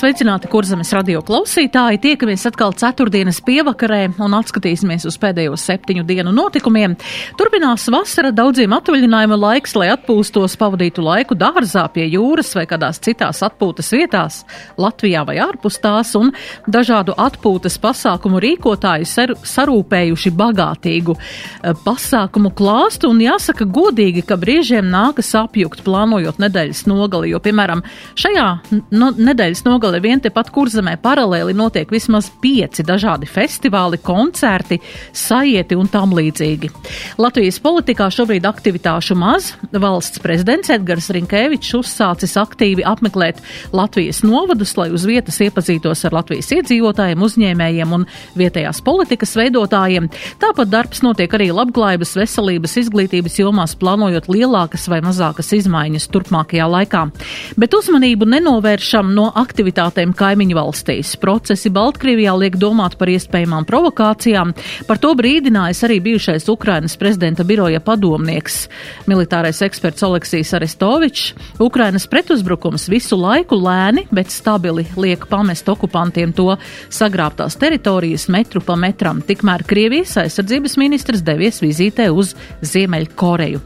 Sveicināti, kurzemes radio klausītāji! Tiekamies atkal ceturtdienas pievakarē un atskatīsimies uz pēdējo septiņu dienu notikumiem. Turpinās vasara, daudziem atvaļinājuma laiks, lai atpūstos, pavadītu laiku dārzā pie jūras vai kādās citās atpūtas vietās, Latvijā vai ārpus tās, un dažādu atpūtas pasākumu rīkotāji ser, sarūpējuši bagātīgu eh, pasākumu klāstu, un jāsaka godīgi, ka brīžiem nākas apjukt plānojot nedēļas nogali, jo, piemēram, šajā no, nedēļas nogali Latgale vien tepat kurzemē paralēli notiek vismaz pieci dažādi festivāli, koncerti, sajieti un tam līdzīgi. Latvijas politikā šobrīd aktivitāšu maz. Valsts prezidents Edgars Rinkēvičs uzsācis aktīvi apmeklēt Latvijas novadus, lai uz vietas iepazītos ar Latvijas iedzīvotājiem, uzņēmējiem un vietējās politikas veidotājiem. Tāpat darbs notiek arī labklājības, veselības, izglītības jomās, plānojot lielākas vai mazākas izmaiņas turpmākajā laikā. Bet uzmanību nenovēršam no aktivitātes aktivitātēm kaimiņu valstīs. Procesi Baltkrievijā liek domāt par iespējamām provokācijām. Par to brīdinājis arī bijušais Ukrainas prezidenta biroja padomnieks, militārais eksperts Oleksijs Arestovičs. Ukrainas pretuzbrukums visu laiku lēni, bet stabili liek pamest okupantiem to sagrābtās teritorijas metru pa metram. Tikmēr Krievijas aizsardzības ministrs devies vizītē uz Ziemeļkoreju.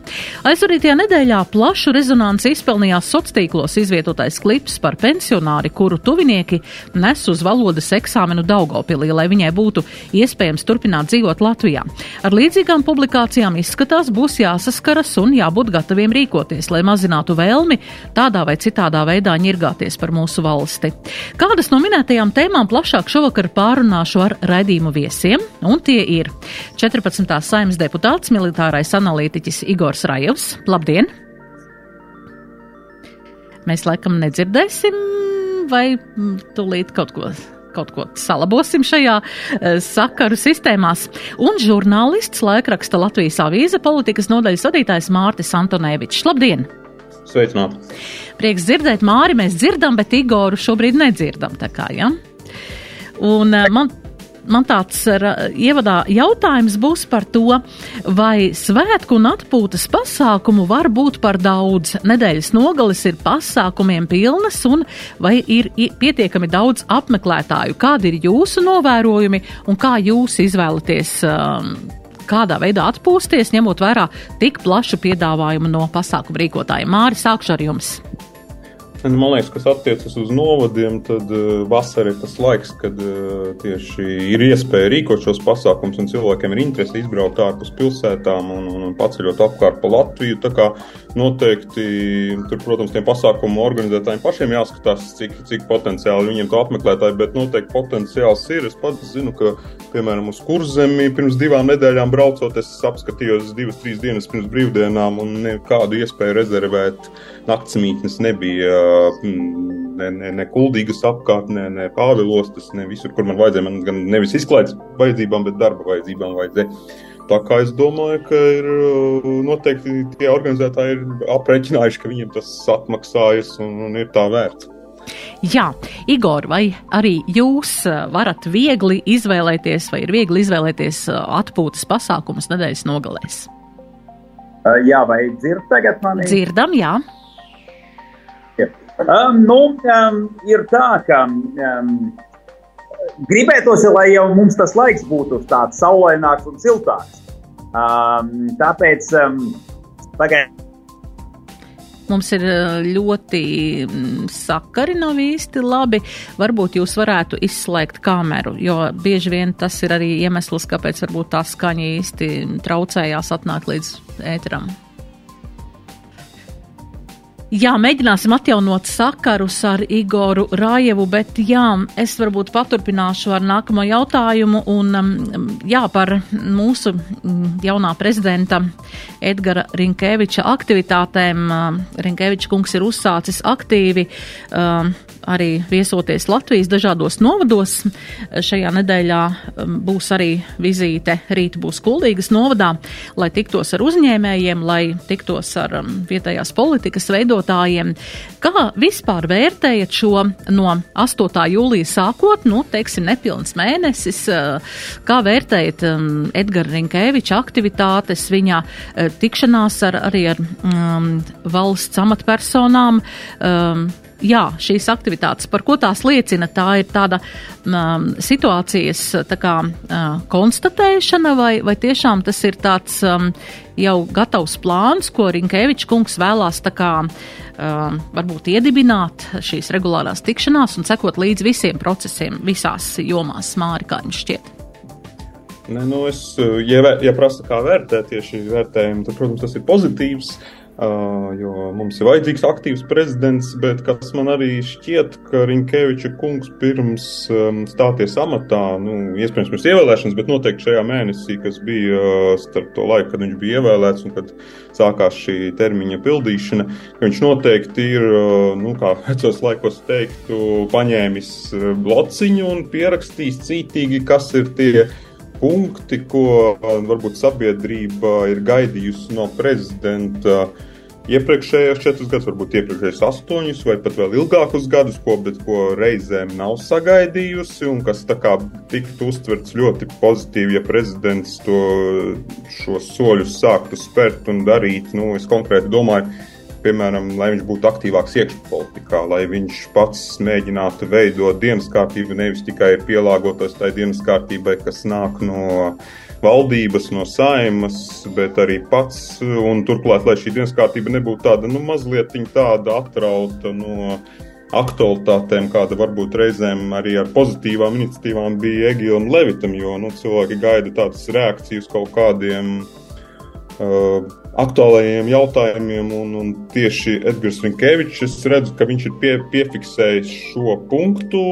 Aizvarītajā nedēļā plašu rezonanci izpelnījās sociālos tīklos izvietotais klips par pensionāri, kuru tuvinieki nes uz valodas eksāmenu Daugopilī, lai viņai būtu iespējams turpināt dzīvot Latvijā. Ar līdzīgām publikācijām izskatās būs jāsaskaras un jābūt gataviem rīkoties, lai mazinātu vēlmi tādā vai citādā veidā ņirgāties par mūsu valsti. Kādas no minētajām tēmām plašāk šovakar pārunāšu ar raidījumu viesiem, un tie ir 14. saimnes deputāts, militārais analītiķis Igors Rajevs. Labdien! Mēs laikam nedzirdēsim vai tūlīt kaut ko kaut ko salabosim šajā uh, sakaru sistēmās. Un žurnālists laikraksta Latvijas avīze politikas nodaļas vadītājs Mārtis Antonēvičs. Labdien! Sveicināti! Prieks dzirdēt, Māri, mēs dzirdam, bet Igoru šobrīd nedzirdam. Tā kā, ja? Un uh, man man tāds ievadā jautājums būs par to, vai svētku un atpūtas pasākumu var būt par daudz. Nedēļas nogalis ir pasākumiem pilnas un vai ir pietiekami daudz apmeklētāju. Kādi ir jūsu novērojumi un kā jūs izvēlaties? Um, kādā veidā atpūsties, ņemot vērā tik plašu piedāvājumu no pasākumu rīkotājiem. Māri, sākšu ar jums! Man liekas, kas attiecas uz novadiem, tad uh, vasara ir tas laiks, kad uh, tieši ir iespēja rīkot šos pasākumus, un cilvēkiem ir interese izbraukt ārpus pilsētām un, un, paceļot apkārt pa Latviju. Tā kā noteikti tur, protams, tiem pasākumu organizētājiem pašiem jāskatās, cik, cik potenciāli viņiem to apmeklētāji, bet noteikti potenciāls ir. Es pats zinu, ka, piemēram, uz kurzemi pirms divām nedēļām braucot, es apskatījos divas, trīs dienas pirms brīvdienām un nekādu iespēju rezervēt naktsmītnes nebija ne, ne, ne kuldīgas apkārt, ne, ne pāvilostas, ne visur, kur man vajadzēja. Man gan nevis izklaides vajadzībām, bet darba vajadzībām vajadzēja. Tā kā es domāju, ka ir noteikti tie organizētāji ir aprēķinājuši, ka viņiem tas atmaksājas un, un ir tā vērts. Jā, Igor, vai arī jūs varat viegli izvēlēties, vai ir viegli izvēlēties atpūtas pasākumus nedēļas nogalēs? Jā, vai dzirdat tagad mani? Dzirdam, jā. Um, nu, um, ir tā, ka um, gribētos, lai jau mums tas laiks būtu tāds saulaināks un siltāks. Um, tāpēc um, pagaidiet. Mums ir ļoti sakari, nav īsti labi. Varbūt jūs varētu izslēgt kameru, jo bieži vien tas ir arī iemesls, kāpēc varbūt tā skaņa īsti traucējās atnākt līdz ēteram. Jā, mēģināsim atjaunot sakarus ar Igoru Rājevu, bet jā, es varbūt paturpināšu ar nākamo jautājumu un um, jā, par mūsu mm, jaunā prezidenta Edgara Rinkēviča aktivitātēm. Rinkēviča kungs ir uzsācis aktīvi uh, arī viesoties Latvijas dažādos novados. Šajā nedēļā um, būs arī vizīte rīt būs Kuldīgas novadā, lai tiktos ar uzņēmējiem, lai tiktos ar um, vietējās politikas veidotājiem. Kā vispār vērtējat šo no 8. jūlija sākot, nu, teiksim, nepilns mēnesis, uh, kā vērtējat um, Edgara Rinkēviča aktivitātes, viņa uh, tikšanās ar, arī ar um, valsts amatpersonām? Um, jā, šīs aktivitātes, par ko tās liecina, tā ir tāda um, situācijas tā kā, uh, konstatēšana, vai, vai tiešām tas ir tāds um, jau gatavs plāns, ko Rinkēvičs kungs vēlās tā kā um, varbūt iedibināt šīs regulārās tikšanās un sekot līdz visiem procesiem visās jomās, Māri, kā jums šķiet? Ne, nu es, ja, ja prasa, kā vērtēt tieši vērtējumu, tad, protams, tas ir pozitīvs. Uh, Uh, jo mums ir vajadzīgs aktīvs prezidents, bet kas man arī šķiet, ka Rinkeviča kungs pirms um, stāties amatā, nu, iespējams, pirms ievēlēšanas, bet noteikti šajā mēnesī, kas bija uh, starp to laiku, kad viņš bija ievēlēts un kad sākās šī termiņa pildīšana, ka viņš noteikti ir, uh, nu, kā vecos laikos teiktu, paņēmis uh, blociņu un pierakstījis cītīgi, kas ir tie punkti, ko varbūt sabiedrība ir gaidījusi no prezidenta iepriekšējos četrus gadus, varbūt iepriekšējos astoņus vai pat vēl ilgākus gadus, ko, ko reizēm nav sagaidījusi un kas tiktu uztverts ļoti pozitīvi, ja prezidents to šos soļus sāktu spērt un darīt. Nu, es konkrēti domāju, piemēram, lai viņš būtu aktīvāks iekšpolitikā, lai viņš pats mēģinātu veidot dienas kārtību, nevis tikai pielāgoties tai dienas kārtībai, kas nāk no valdības, no saimas, bet arī pats. Un turklāt, lai šī dienas kārtība nebūtu tāda, nu, mazliet tāda atrauta no aktualitātēm, kāda varbūt reizēm arī ar pozitīvām iniciatīvām bija Egīlam Levitam, jo nu, cilvēki gaida tādas reakcijas kaut kādiem uh, aktuālajiem jautājumiem, un, un tieši Edgars Rinkevičs, es redzu, ka viņš ir pie, piefiksējis šo punktu,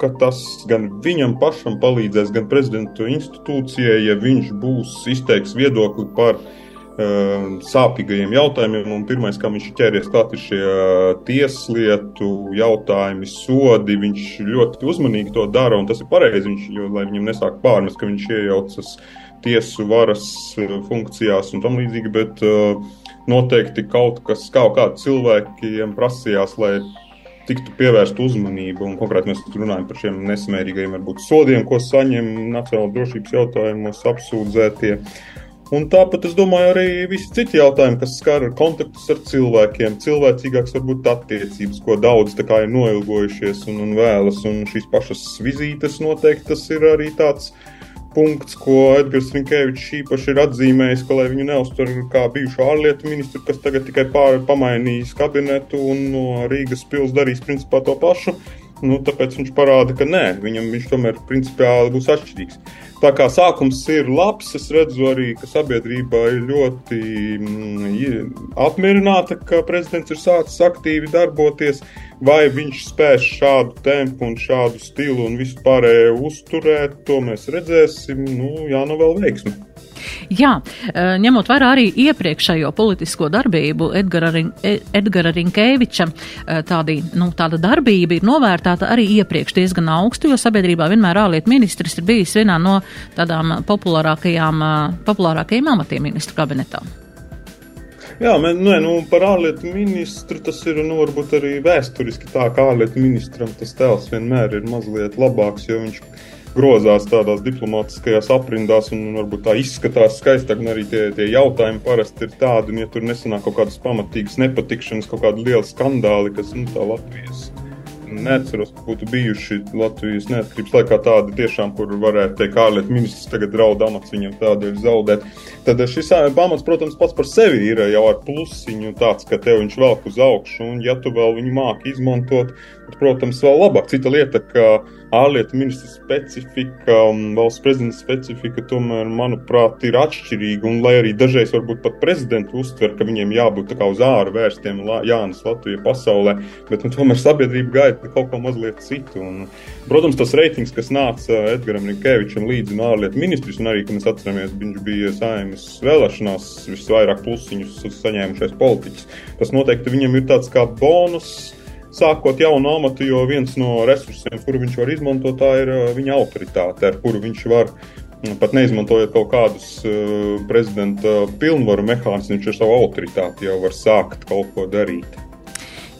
ka tas gan viņam pašam palīdzēs, gan prezidentu institūcijai, ja viņš būs izteiks viedokli par uh, sāpīgajiem jautājumiem, un pirmais, kā viņš ķēries klāt, ir šie uh, tieslietu jautājumi, sodi, viņš ļoti uzmanīgi to dara, un tas ir pareizi, viņš, jo, lai viņam nesāk pārmest, ka viņš iejaucas uh, tiesu varas eh, funkcijās un tam līdzīgi, bet uh, noteikti kaut kas, kaut kādi cilvēkiem prasījās, lai tiktu pievērsta uzmanība. Un konkrēti mēs runājam par šiem nesamērīgajiem varbūt sodiem, ko saņem nacionālās drošības jautājumos apsūdzētie. Un tāpat es domāju, arī visi citi jautājumi, kas skar kontaktus ar cilvēkiem, cilvēcīgāks varbūt attiecības, ko daudz ir noilgojušies un, un vēlas. Un šīs pašas vizītes noteikti tas ir arī tāds uh, punkts, ko Edgars Rinkevičs īpaši ir atzīmējis, ka, viņu neuztver kā bijušo ārlietu ministru, kas tagad tikai pār, pamainījis kabinetu un no Rīgas pils darīs principā to pašu, nu, tāpēc viņš parāda, ka nē, viņam viņš tomēr principiāli būs atšķirīgs. Tā kā sākums ir labs, es redzu arī, ka sabiedrība ir ļoti mm, apmierināta, ka prezidents ir sācis aktīvi darboties. Vai viņš spēs šādu tempu un šādu stilu un visu pārējo uzturēt, to mēs redzēsim. Nu, jā, nu vēl veiksmi. Jā, eh, ņemot vērā arī iepriekšējo politisko darbību, Edgara, Rin, e, Edgara Rinkēviča eh, tādi, nu, tāda darbība ir novērtāta arī iepriekš diezgan augstu, jo sabiedrībā vienmēr ārlietu ministrs ir bijis vienā no tādām populārākajām, populārākajiem amatiem ministru kabinetā. Jā, man, nē, nu, par ārlietu ministru tas ir nu, varbūt arī vēsturiski tā, ka ārlietu ministram tas tēls vienmēr ir mazliet labāks, jo viņš ir grozās tādās diplomātiskajās aprindās un varbūt tā izskatās skaistāk. Un arī tie, tie jautājumi parasti ir tādi, un ja tur nesanāk kaut kādas pamatīgas nepatikšanas, kaut kādi lieli skandāli, kas nu, tā Latvijas neatceros, ka būtu bijuši Latvijas neatkarības laikā tādi tiešām, kur varētu teikt, ārlietu ministrs tagad draud amats viņam tādēļ zaudēt. Tad šis pamats, protams, pats par sevi ir jau ar plusiņu tāds, ka tev viņš velk uz augšu, un ja tu vēl viņu māki izmantot, tad, protams, vēl labāk. Cita lieta, ka ārlietu ministra specifika un valsts prezidenta specifika tomēr, manuprāt, ir atšķirīga. Un, lai arī dažreiz varbūt pat prezidenti uztver, ka viņiem jābūt uz āru vērstiem, Jānis Latvijā pasaulē, bet nu, tomēr sabiedrība gaida kaut ko mazliet citu. Un, protams, tas reitings, kas nāca Edgaram Rinkevičam līdzi no ārlietu ministrs, un arī, ka mēs atceramies, viņš bija saimnes vēlēšanās visvairāk plusiņus saņēmušais politiķis, tas noteikti viņam ir tāds kā bonus sākot jaunu amatu, jo viens no resursiem, kuru viņš var izmantot, tā ir viņa autoritāte, ar kuru viņš var pat neizmantojot kaut kādus uh, prezidenta pilnvaru mehānismus, viņš ar savu autoritāti jau var sākt kaut ko darīt.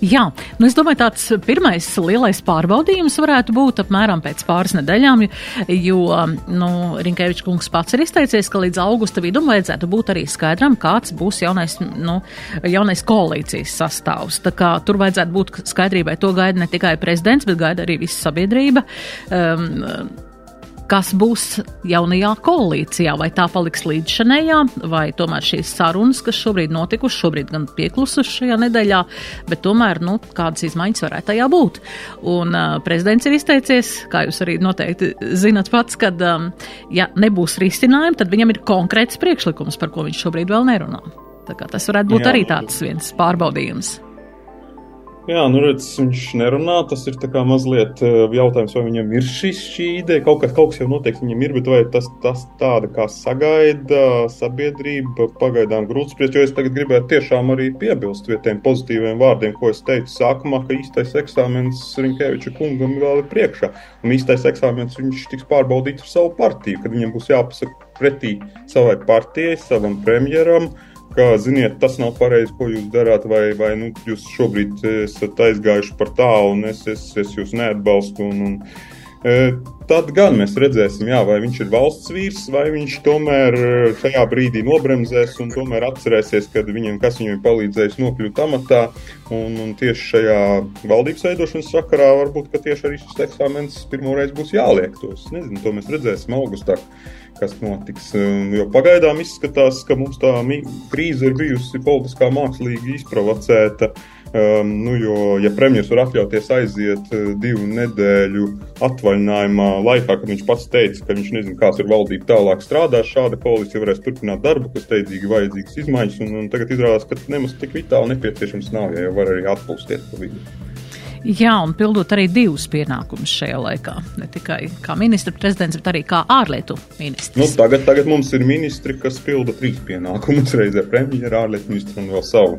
Jā, nu es domāju, tāds pirmais lielais pārbaudījums varētu būt apmēram pēc pāris nedēļām, jo nu, Rinkēvičs kungs pats ir izteicies, ka līdz augusta vidum vajadzētu būt arī skaidram, kāds būs jaunais, nu, jaunais koalīcijas sastāvs. Tā kā tur vajadzētu būt skaidrībai, to gaida ne tikai prezidents, bet gaida arī visa sabiedrība. Um, kas būs jaunajā koalīcijā, vai tā paliks līdzšanējā, vai tomēr šīs sarunas, kas šobrīd notikušas, šobrīd gan pieklusušas šajā nedēļā, bet tomēr, nu, kādas izmaiņas varētu tajā būt. Un uh, prezidents ir izteicies, kā jūs arī noteikti zinat pats, kad, um, ja nebūs risinājumi, tad viņam ir konkrēts priekšlikums, par ko viņš šobrīd vēl nerunā. Tas varētu būt Jā. arī tāds viens pārbaudījums. Jā, nu redz, viņš nerunā. Tas ir mazliet eh, jautājums, vai viņam ir šis, šī ideja. Kaut kas, kaut kas jau noteikti viņam ir, bet vai tas, tas tāda kā sagaida sabiedrība, pagaidām grūti spriest. Jo es tagad gribētu tiešām arī piebilst vietiem pozitīviem vārdiem, ko es teicu sākumā, ka īstais eksāmens Rinkēviča kungam vēl ir priekšā. Un īstais eksāmens viņš tiks pārbaudīts ar savu partiju, kad viņam būs jāpasaka pretī savai partijai, savam premjeram. Kā, ziniet, tas nav pareizi, ko jūs darāt, vai, vai nu, jūs šobrīd esat aizgājuši par tālu, un es, es, es jūs neatbalstu. Un, un, tad gan mēs redzēsim, jā, vai viņš ir valsts vīrs, vai viņš tomēr šajā brīdī nobremzēs un tomēr atcerēsies, kad viņam, kas viņam ir palīdzējis nokļūt amatā. Un, un tieši šajā valdības veidošanas sakarā varbūt tieši arī šis eksāmens pirmoreiz būs jāliek. Tos. Nezinu, to mēs redzēsim augustā kas notiks. Jo pagaidām izskatās, ka mums tā krīze ir bijusi politiskā mākslīgi izprovocēta. Um, nu, jo, ja premjerministrs var atļauties aiziet uh, divu nedēļu atvaļinājumā, laikā, kad viņš pats teica, ka viņš nezina, kāds ir valdība tālāk strādās, šāda koalīcija varēs turpināt darbu, kas steidzīgi vajadzīgas izmaiņas, un, un tagad izrādās, ka nemaz tik vitāli nepieciešams nav, ja jau var arī atpūsties pa vidu. Jā, un pildot arī divus pienākumus šajā laikā. Ne tikai kā ministra prezidents, bet arī kā ārlietu ministrs. Nu, tagad, tagad mums ir ministri, kas pilda trīs pienākumus. Reizē premjera, ārlietu ministra un vēl savu.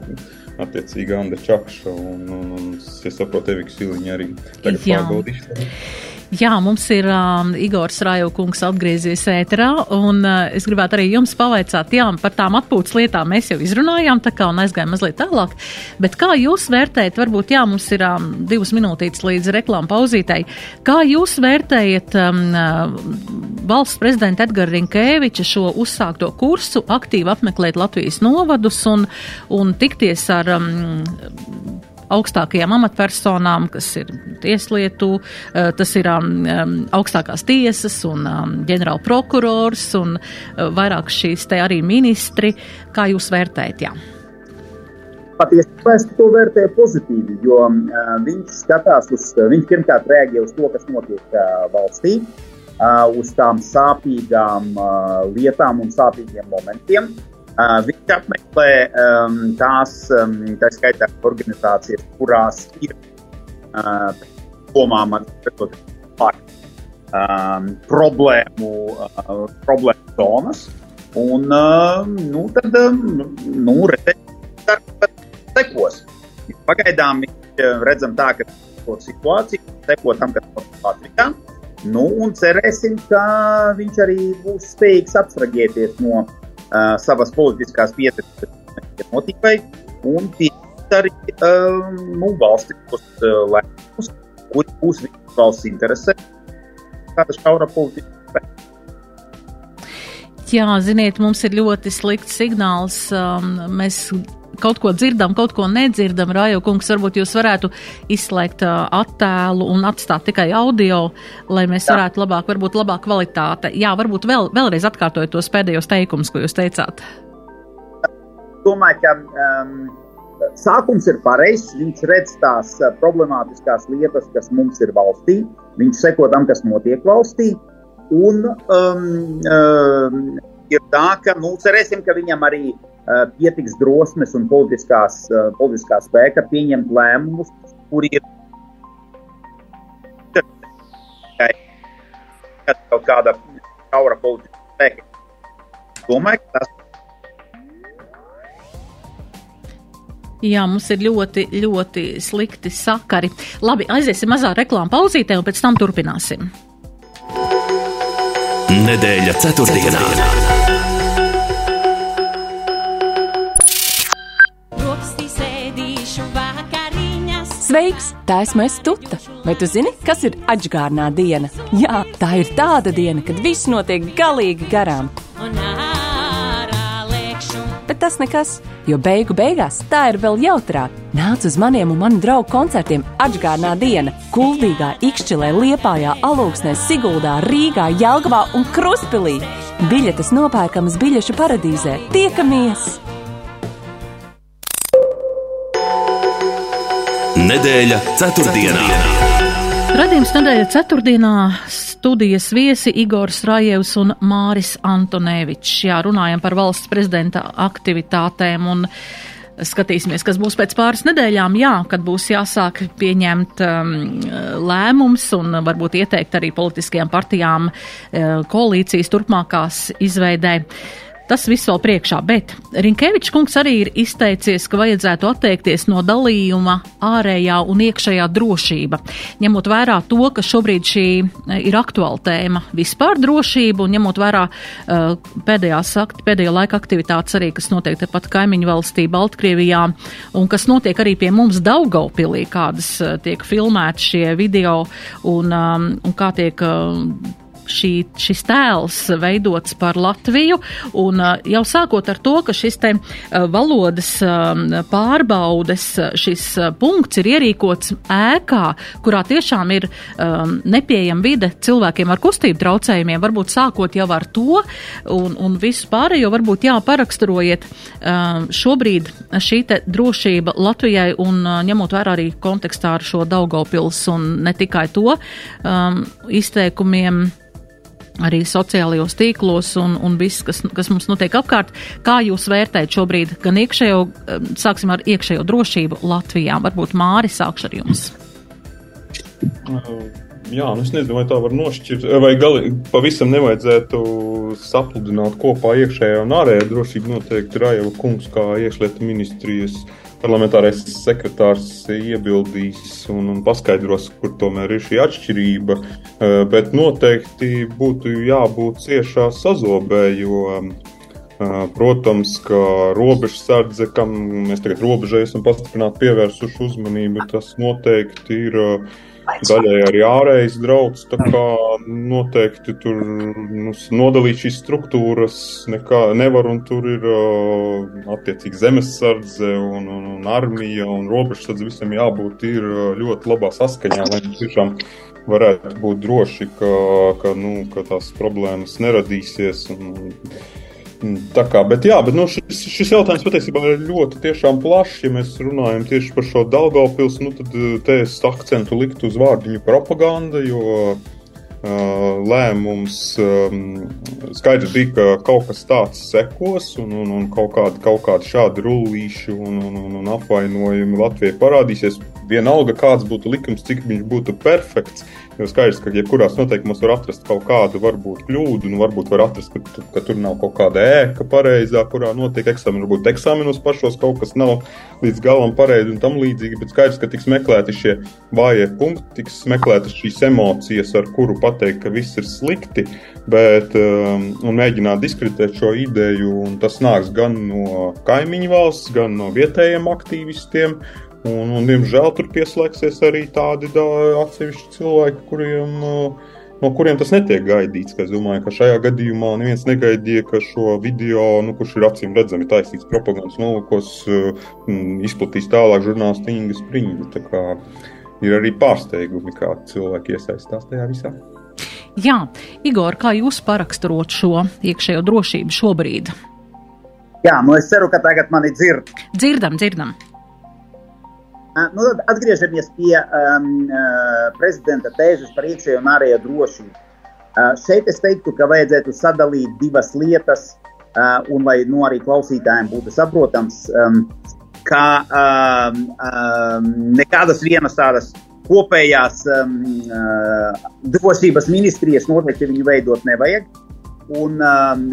Attiecīgi, Andra Čakša un, un, un es saprotu, Eviks Siliņa arī tagad pārbaudīšu. Jā, mums ir um, Igors Rājaukungs atgriezies ēterā, un uh, es gribētu arī jums pavaicāt, jā, par tām atpūtas lietām mēs jau izrunājām, tā kā un aizgājām mazliet tālāk, bet kā jūs vērtējat, varbūt, jā, mums ir um, divas minūtītes līdz reklāmu pauzītei, kā jūs vērtējat um, uh, valsts prezidenta Edgara Rinkēviča šo uzsākto kursu, aktīvi apmeklēt Latvijas novadus un, un tikties ar um, augstākajām amatpersonām, kas ir tieslietu, eh, tas ir um, um, augstākās tiesas un um, ģenerāla prokurors un uh, vairāk šīs te arī ministri. Kā jūs vērtējat? Jā? Patiesībā es to vērtēju pozitīvi, jo uh, viņš skatās uz, viņš pirmkārt reaģē uz to, kas notiek uh, valstī, uh, uz tām sāpīgām uh, lietām un sāpīgiem momentiem. Uh, Uh, viņš apmeklē um, tās, um, tā skaitā, organizācijas, kurās ir uh, domām par um, problēmu, uh, problēmu zonas. Un, uh, nu, tad, um, nu, redzēsim, sekos. Pagaidām mēs redzam tā, ka to situāciju, seko tam, kas notiek Latvijā. Nu, un cerēsim, ka viņš arī būs spējīgs abstrahēties no uh, uh, savas politiskās pieteikšanas motīvai un pieņemt arī uh, nu, valstiskus uh, lēmumus, kuri būs visas valsts interesē, kāda šaura politika. Jā, ziniet, mums ir ļoti slikts signāls. Um, mēs kaut ko dzirdam, kaut ko nedzirdam. Rājo kungs, varbūt jūs varētu izslēgt uh, attēlu un atstāt tikai audio, lai mēs Jā. varētu labāk, varbūt labāk kvalitāte. Jā, varbūt vēl, vēlreiz atkārtojot tos pēdējos teikumus, ko jūs teicāt. Domāju, ka um, sākums ir pareizs. Viņš redz tās problemātiskās lietas, kas mums ir valstī. Viņš seko tam, kas notiek valstī. Un um, um, ir tā, ka nu, cerēsim, ka viņam arī Eh, pietiks drosmes un politiskās, eh, politiskā spēka pieņemt lēmumus, kuri ir kaut kāda šaura politiska spēka. Domāju, ka tas Jā, mums ir ļoti, ļoti slikti sakari. Labi, aiziesim mazā reklāmā pauzītē un pēc tam turpināsim. Nedēļa ceturtdienā. Sveiks! Tā esmu es Tuta. Vai tu zini, kas ir atgādnā diena? Jā, tā ir tāda diena, kad viss notiek galīgi garām. Bet tas nekas, jo beigu beigās tā ir vēl jautrāk. Nāc uz maniem un manu draugu koncertiem atgādnā diena - Kuldīgā, Ikšķilē, Liepājā, Alūksnē, Siguldā, Rīgā, Jelgavā un Kruspilī. Biļetes nopērkamas biļešu paradīzē. Tiekamies! Nedēļa ceturtdienā. Radījums nedēļa ceturtdienā studijas viesi Igors Rājevs un Māris Antonevičs. Jā, runājam par valsts prezidenta aktivitātēm un skatīsimies, kas būs pēc pāris nedēļām, jā, kad būs jāsāk pieņemt um, lēmums un varbūt ieteikt arī politiskajām partijām uh, koalīcijas turpmākās izveidē. Tas viss vēl priekšā, bet Rinkevičs kungs arī ir izteicies, ka vajadzētu atteikties no dalījuma ārējā un iekšējā drošība, ņemot vērā to, ka šobrīd šī eh, ir aktuāla tēma vispār drošība un ņemot vērā uh, pēdējās, pēdējo laika aktivitātes arī, kas notiek tepat kaimiņu valstī Baltkrievijā un kas notiek arī pie mums Daugaupilī, kādas uh, tiek filmēti šie video un, um, un kā tiek uh, šī, šis tēls veidots par Latviju, un uh, jau sākot ar to, ka šis te uh, valodas um, pārbaudes, uh, šis punkts ir ierīkots ēkā, kurā tiešām ir um, nepieejama vide cilvēkiem ar kustību traucējumiem, varbūt sākot jau ar to, un, un visu pārējo varbūt jā, paraksturojiet um, šobrīd šī te drošība Latvijai un ņemot vērā arī kontekstā ar šo Daugavpils un ne tikai to um, izteikumiem arī sociālajos tīklos un, un viss, kas, kas mums notiek apkārt. Kā jūs vērtējat šobrīd gan iekšējo, sāksim ar iekšējo drošību Latvijā? Varbūt Māri sākšu ar jums. Jā, nu es nezinu, vai tā var nošķirt, vai gali, pavisam nevajadzētu sapludināt kopā iekšējā un ārējā drošība. Noteikti Rājeva kungs kā iekšlietu ministrijas uh, parlamentārais sekretārs iebildīs un, un paskaidros, kur tomēr ir šī atšķirība. Eh, bet noteikti būtu jābūt ciešā sazobē, jo, eh, protams, ka robežsardze, kam mēs tagad robežai esam pastiprināti pievērsuši uzmanību, tas noteikti ir daļai arī ārējais drauds. Tā kā noteikti tur nu, nodalīt šīs struktūras nekā nevar, un tur ir uh, attiecīgi zemesardze un, un, un armija un robežsardze visam jābūt ir ļoti labā saskaņā, lai tiešām varētu būt droši, ka, ka, nu, ka tās problēmas neradīsies. Un, tā kā, bet jā, bet nu, šis, šis jautājums patiesībā ir ļoti plašs. Ja mēs runājam tieši par šo Daugavpils, nu, tad eh, te es akcentu liktu uz vārdiņu propaganda, jo uh, lēmums um, skaidrs bija, ka kaut kas tāds sekos un, un, un kaut kādi, kaut kādi šādi rullīši un, un, un, un apvainojumi Latvijai parādīsies. Vienalga, kāds būtu likums, cik viņš būtu perfekts, uh, Jo skaidrs, ka jebkurās noteikumos var atrast kaut kādu varbūt kļūdu, nu varbūt var atrast, ka, ka tur nav kaut kāda ēka pareizā, kurā notiek eksāmeni, varbūt eksāmenos pašos kaut kas nav līdz galam pareizi un tam līdzīgi, bet skaidrs, ka tiks meklēti šie vājie punkti, tiks meklētas šīs emocijas, ar kuru pateikt, ka viss ir slikti, bet um, un mēģināt diskreditēt šo ideju, un tas nāks gan no kaimiņu valsts, gan no vietējiem aktīvistiem, Un, un, diemžēl tur pieslēgsies arī tādi da, atsevišķi cilvēki, kuriem, no kuriem tas netiek gaidīts. Es domāju, ka šajā gadījumā neviens negaidīja, ka šo video, nu, kurš ir acīm redzami taisīts propagandas nolūkos, izplatīs tālāk žurnālisti Inga Spriņģa. Ir arī pārsteigumi, kā cilvēki iesaistās tajā visā. Jā, Igor, kā jūs paraksturot šo iekšējo drošību šobrīd? Jā, nu es ceru, ka tagad mani dzird. Dzirdam, dzirdam. Nu, tad atgriežamies pie um, prezidenta tēzes par iekšējo un ārējo drošību. Uh, šeit es teiktu, ka vajadzētu sadalīt divas lietas, uh, un lai nu, arī klausītājiem būtu saprotams, um, ka um, um, nekādas vienas tādas kopējās um, uh, drošības ministrijas noteikti viņu veidot nevajag. Un um,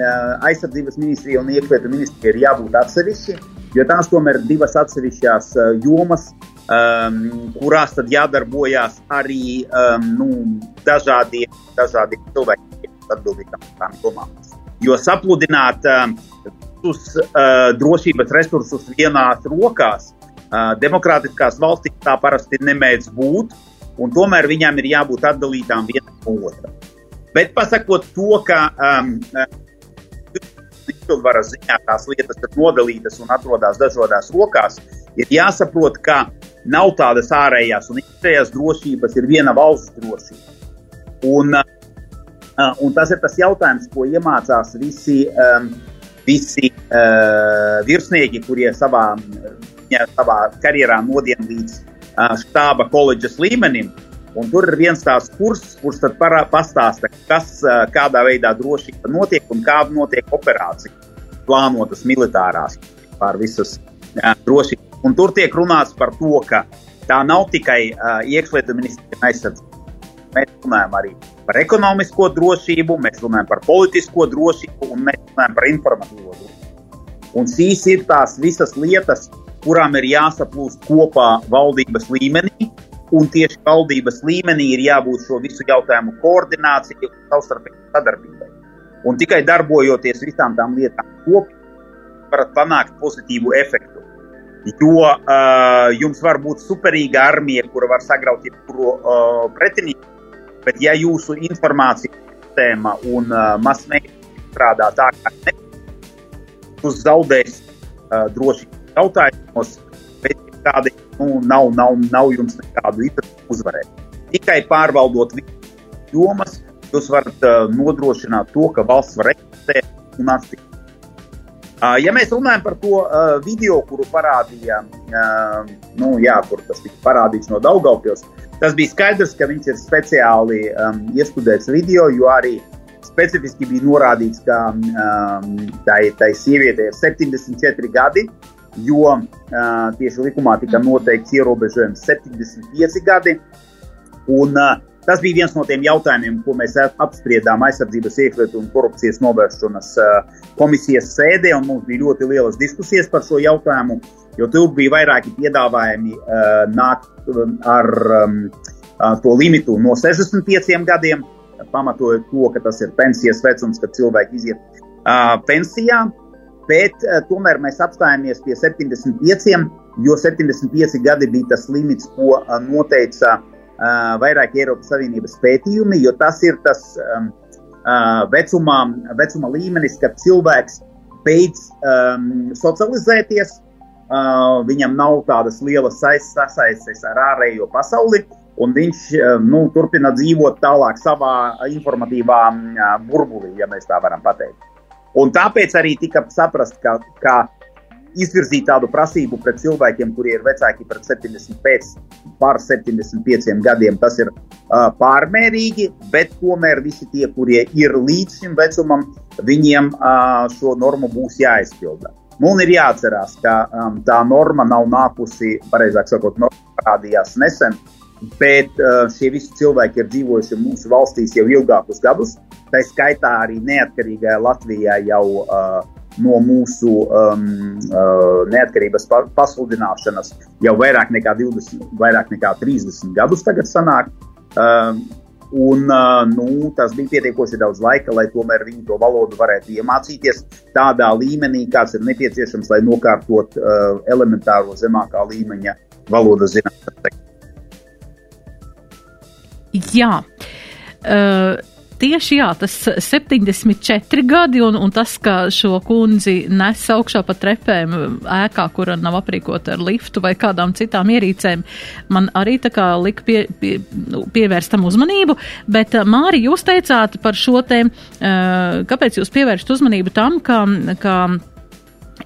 aizsardzības ministrija un iekšlietu ministrija ir jābūt atsevišķi. jo tās tomēr ir divas atsevišķās uh, jomas, um, kurās tad jādarbojās arī um, nu, dažādiem, dažādiem cilvēkiem, atbildīgām par tām jomām. Jo sapludināt um, visus uh, drošības resursus vienās rokās, uh, demokrātiskās valstīs tā parasti nemēdz būt, un tomēr viņām ir jābūt atdalītām viena no otra. Bet pasakot to, ka um, izpildvaras ziņā tās lietas ir nodalītas un atrodas dažādās rokās, ir jāsaprot, ka nav tādas ārējās un iekšējās drošības, ir viena valsts drošība. Un, uh, un tas ir tas jautājums, ko iemācās visi, um, visi uh, virsnieki, kurie savā, savā karjerā nodien līdz uh, štāba koledžas līmenim. Un tur ir viens tāds kurs, kurš parā, pastāsta, kas, kādā veidā drošība notiek un kāda notiek operācija, plānotas militārās pār visas drošības. Un tur tiek runāts par to, ka tā nav tikai uh, iekšlietu ministrija aizsardzība. Mēs runājam arī par ekonomisko drošību, mēs runājam par politisko drošību un mēs runājam par informatīvo drošību. Un šīs ir tās visas lietas, kurām ir jāsaplūst kopā valdības līmenī, un tieši valdības līmenī ir jābūt šo visu jautājumu koordinācijai un savstarpēji sadarbībai. Un tikai darbojoties visām tām lietām kopā, varat panākt pozitīvu efektu. Jo uh, jums var būt superīga armija, kura var sagraut jebkuru uh, pretinieku, bet ja jūsu informācija sistēma un uh, masmēģi strādā tā, kā ne, jūs zaudēs uh, drošības jautājumos, bet kādi nu, nav, nav, nav jums nekādu īpašu uzvarēt. Tikai pārvaldot visas jomas, jūs varat uh, nodrošināt to, ka valsts var eksistēt un attīstīt. Uh, ja mēs runājam par to uh, video, kuru parādīja, uh, nu, jā, kur tas tika parādīts no Daugaupils, tas bija skaidrs, ka viņš ir speciāli um, iestudēts video, jo arī specifiski bija norādīts, ka um, tai, tai sievietei ir 74 gadi, jo uh, tieši likumā tika noteikts ierobežojums 75 gadi. Un, uh, Tas bija viens no tiem jautājumiem, ko mēs apspriedām aizsardzības, iekšlietu un korupcijas novēršanas komisijas sēdē. Mums bija ļoti lielas diskusijas par šo jautājumu, jo tur bija vairāki piedāvājumi nākt ar to limitu no 65 gadiem, pamatojot to, ka tas ir pensijas vecums, kad cilvēki iziet pensijā. Bet tomēr mēs apstājāmies pie 75, jo 75 gadi bija tas limits, ko noteica uh, uh, vairāk Eiropas Savienības pētījumi, jo tas ir tas uh, vecumā, vecuma līmenis, kad cilvēks beidz um, socializēties, viņam nav tādas lielas sasaistes ar ārējo pasauli, un viņš nu, turpina dzīvot tālāk savā informatīvā uh, burbulī, ja mēs tā varam pateikt. Un tāpēc arī tika saprast, ka, ka izvirzīt tādu prasību pret cilvēkiem, kuriem ir vecāki par 75, pār 75 gadiem. Tas ir uh, pārmērīgi, bet tomēr visi tie, kurie ir līdz šim vecumam, viņiem uh, šo normu būs jāizpilda. Nu, un ir jāatcerās, ka um, tā norma nav nākusi, pareizāk sakot, parādījās nesen, bet uh, šie visi cilvēki ir dzīvojuši mūsu valstīs jau ilgākus gadus. Tā skaitā arī neatkarīgajā Latvijā jau uh, no mūsu um, uh, neatkarības pasludināšanas jau vairāk nekā 20, vairāk nekā 30 gadus tagad sanāk. Um, Un, nu, tas bija pietiekoši daudz laika, lai tomēr viņi to valodu varētu iemācīties tādā līmenī, kāds ir nepieciešams, lai nokārtot uh, elementāro zemākā līmeņa valodas zināšanas. Jā. Uh, Tieši jā, tas 74 gadi un, un tas, ka šo kundzi nes augšā pa trepēm ēkā, kura nav aprīkota ar liftu vai kādām citām ierīcēm, man arī tā kā lika pie, pie, nu, pievērstam uzmanību. Bet, Māri, jūs teicāt par šo te, kāpēc jūs pievēršat uzmanību tam, ka, ka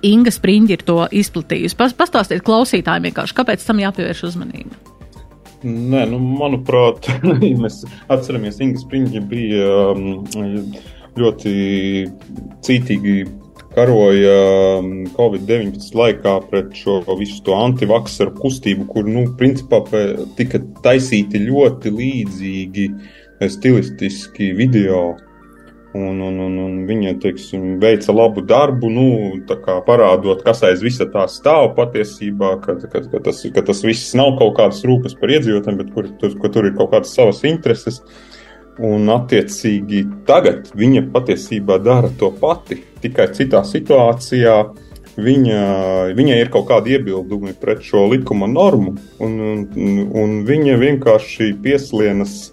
Inga Spriņģi ir to izplatījusi. Pas, pastāstiet klausītājiem vienkārši, kāpēc tam jāpievērš uzmanība. Nē, nu, manuprāt, ja mēs atceramies, Inga Spriņģa bija um, ļoti cītīgi karoja um, Covid-19 laikā pret šo visu to antivaksaru kustību, kur, nu, principā tika taisīti ļoti līdzīgi stilistiski video. Un, un, un, un viņa teiksim, veica labu darbu, nu, parādot, kas aiz visa tā stāv patiesībā, ka, ka, ka, tas, ka tas viss nav kaut kādas rūpes par iedzīvotājiem, bet kur, tur, ka tur ir kaut kādas savas intereses. Un, attiecīgi, tagad viņa patiesībā dara to pati, tikai citā situācijā. Viņa, viņai ir kaut kādi iebildumi pret šo likuma normu, un, un, un viņa vienkārši pieslienas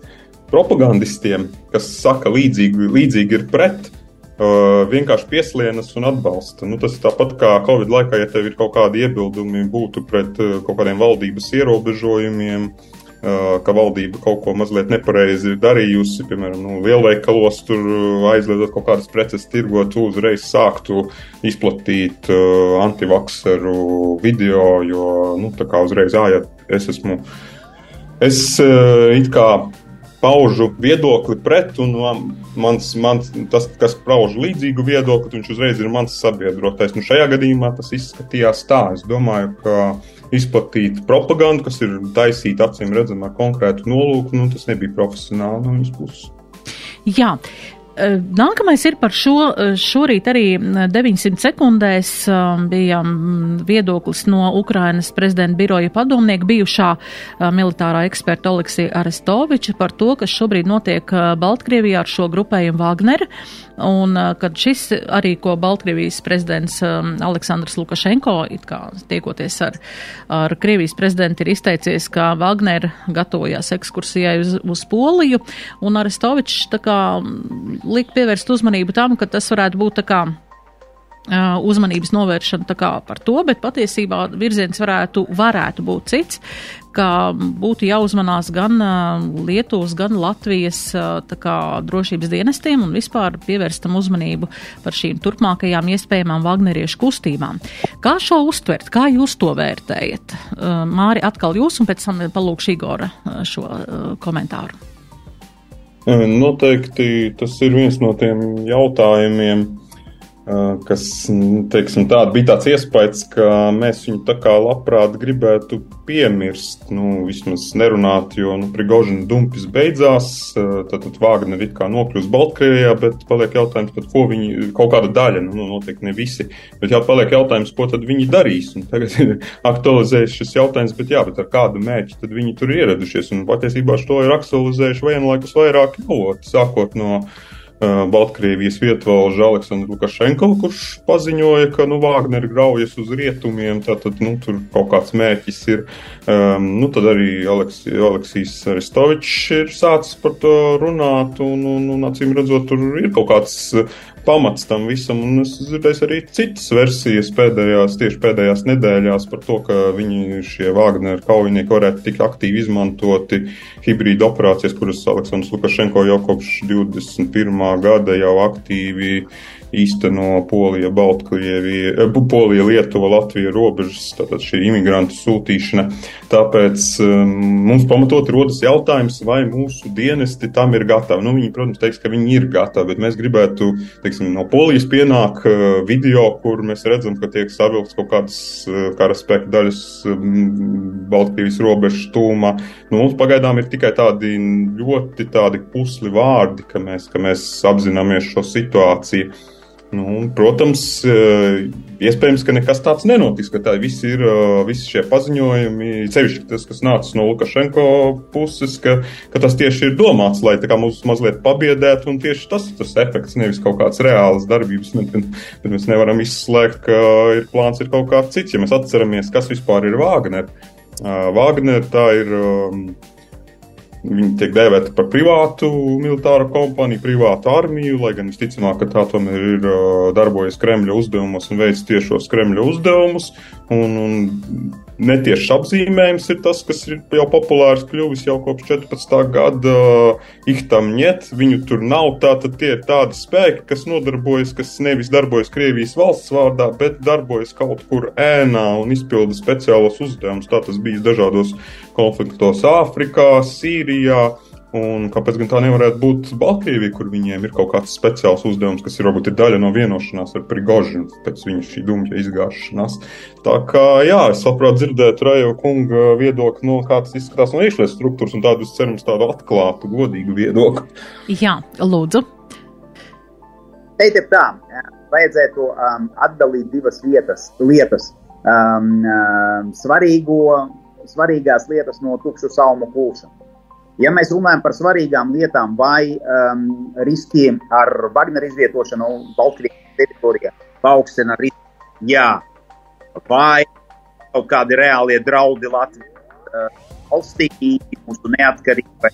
propagandistiem, kas saka, līdzīgi, līdzīgi ir pret, uh, vienkārši pieslienas un atbalsta. Nu, tas tāpat kā Covid laikā, ja tev ir kaut kādi iebildumi būtu pret uh, kaut kādiem valdības ierobežojumiem. Uh, ka valdība kaut ko mazliet nepareizi ir darījusi, piemēram, nu, lielveikalos tur aizliedzot kaut kādas preces tirgot, uzreiz sāktu izplatīt uh, antivakseru video, jo, nu, tā kā uzreiz, ā, ja es esmu, es uh, it kā paužu viedokli pret, un mans, mans, tas, kas pauž līdzīgu viedokli, viņš uzreiz ir mans sabiedrotais. Nu, šajā gadījumā tas izskatījās tā. Es domāju, ka izplatīt propagandu, kas ir taisīta acīm redzamā konkrētu nolūku, nu, tas nebija profesionāli no viņas puses. Jā, nākamais ir par šo. Eh, šorīt arī 900 sekundēs eh, bija viedoklis no Ukrainas prezidenta biroja padomnieka bijušā militārā eksperta Oleksija Arestoviča par to, kas šobrīd notiek Baltkrievijā ar šo grupējumu Wagner. Un kad šis arī, ko Baltkrievijas prezidents Aleksandrs Lukašenko, it kā tiekoties ar, ar Krievijas prezidentu, ir izteicies, ka Wagner gatavojās ekskursijai uz, uz Poliju, un Arestovičs tā kā likt pievērst uzmanību tam, ka tas varētu būt tā kā uzmanības novēršana par to, bet patiesībā virziens varētu, varētu būt cits, ka būtu jāuzmanās gan Lietuvas, gan Latvijas kā, drošības dienestiem un vispār pievērstam uzmanību par šīm turpmākajām iespējamām Vagneriešu kustībām. Kā šo uztvert, kā jūs to vērtējat? Māri, atkal jūs un pēc tam palūkšu Igora šo komentāru. Noteikti tas ir viens no tiem jautājumiem, kas teiksim, tāda, bija tāds iespējas, ka mēs viņu tā kā labprāt gribētu piemirst, nu, vismaz nerunāt, jo nu, Prigožina dumpis beidzās, tad, tad Vāgner it kā nokļūst Baltkrievijā, bet paliek jautājums, pat, ko viņi, kaut kāda daļa, nu, noteikti ne visi, bet jā, paliek jautājums, ko tad viņi darīs, un tagad ir aktualizējis šis jautājums, bet jā, bet ar kādu mērķi tad viņi tur ieradušies, un patiesībā šo ir aktualizējuši vienlaikus vairāk avoti, sākot no Baltkrievijas vietvalža Aleksandru Lukašenko, kurš paziņoja, ka nu, Wagner graujas uz rietumiem, tātad nu, tur kaut kāds mērķis ir. Um, nu, tad arī Aleks, Aleksijas Aristovičs ir sācis par to runāt, un, un, un acīm redzot, tur ir kaut kāds pamats tam visam. Un es dzirdēju arī citas versijas pēdējās, tieši pēdējās nedēļās par to, ka viņi šie Wagner kaujinieki varētu tik aktīvi izmantoti hibrīda operācijas, kuras Aleksandrs Lukašenko jau kopš 21. gada jau aktīvi īsteno Polija, Baltkrievija, eh, Polija, Lietuva, Latvija robežas, tātad šī imigrantu sūtīšana. Tāpēc um, mums pamatot rodas jautājums, vai mūsu dienesti tam ir gatavi. Nu, viņi, protams, teiks, ka viņi ir gatavi, bet mēs gribētu, teiksim, no Polijas pienāk uh, video, kur mēs redzam, ka tiek savilkts kaut kādas uh, karaspēka daļas um, Baltkrievijas robežas tūmā. Nu, mums pagaidām ir tikai tādi ļoti tādi pusli vārdi, ka mēs, ka mēs apzināmies šo situāciju. Nu, protams, eh, iespējams, ka nekas tāds nenotiks, ka tā viss ir, eh, visi šie paziņojumi, cevišķi tas, kas nācis no Lukašenko puses, ka, ka tas tieši ir domāts, lai mūs mazliet pabiedētu, un tieši tas ir tas efekts, nevis kaut kāds reāls darbības, bet, bet mēs nevaram izslēgt, ka ir plāns ir kaut kāds cits, ja mēs atceramies, kas vispār ir Wagner. Wagner tā ir Viņi tiek dēvēti par privātu militāru kompāniju, privātu armiju, lai gan visticamāk, ka tā tomēr ir darbojas Kremļa uzdevumos un veic tiešos Kremļa uzdevumus. Un, un netiešs apzīmējums ir tas, kas ir jau populārs kļuvis jau kopš 14. gada. Ihtam niet, viņu tur nav. Tātad tie ir tādi spēki, kas nodarbojas, kas nevis darbojas Krievijas valsts vārdā, bet darbojas kaut kur ēnā un izpilda speciālos uzdevumus. Tā tas bijis dažādos konfliktos Āfrikā, Sīrijā. Un kāpēc gan tā nevarētu būt Baltkrievija, kur viņiem ir kaut kāds speciāls uzdevums, kas ir varbūt ir daļa no vienošanās ar Prigožinu pēc viņa šī dumja izgāšanās. Tā kā, jā, es labprāt dzirdētu Rajo kunga viedokli, no kā tas izskatās no iekšlietu struktūras, un tādu, cerams, tādu atklātu, godīgu viedokli. Jā, lūdzu. Teikt, ir tā, vajadzētu um, atdalīt divas vietas, lietas. Um, um, svarīgo, svarīgās lietas no tukšu salmu pūšana. Ja mēs runājam par svarīgām lietām vai um, riskiem ar Wagner izvietošanu Baltkrievijas teritorijā, paaugstina risku, jā, vai kaut kādi reālie draudi Latvijas uh, valstī, mūsu neatkarībai,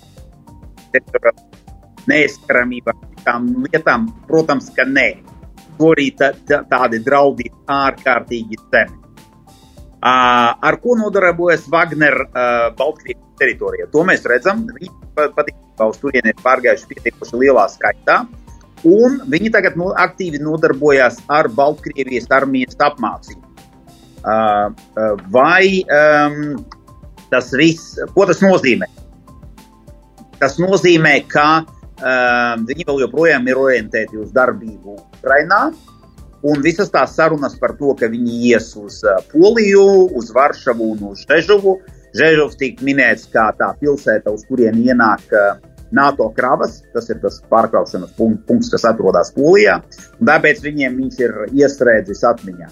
neaizskaramībai, tām lietām, protams, ka nē. Arī tā, tā, tādi draudi ārkārtīgi zemi. Uh, ar ko nodarbojas Wagner uh, Baltkrievijas teritorijā? To mēs redzam. Viņi patiesībā uz turieni ir pārgājuši pietiekoši lielā skaitā. Un viņi tagad no, aktīvi nodarbojas ar Baltkrievijas armijas apmācību. Uh, uh, vai um, tas viss, ko tas nozīmē? Tas nozīmē, ka uh, viņi vēl joprojām ir orientēti uz darbību Ukrajinā. Un visas tās sarunas par to, ka viņi ies uz Poliju, uz Varšavu un uz Žežovu. Žežovs tika minēts kā tā pilsēta, uz kurien ienāk NATO kravas. Tas ir tas pārkraušanas punkts, kas atrodas Polijā. Tāpēc viņiem viņš ir iestrēdzis atmiņā.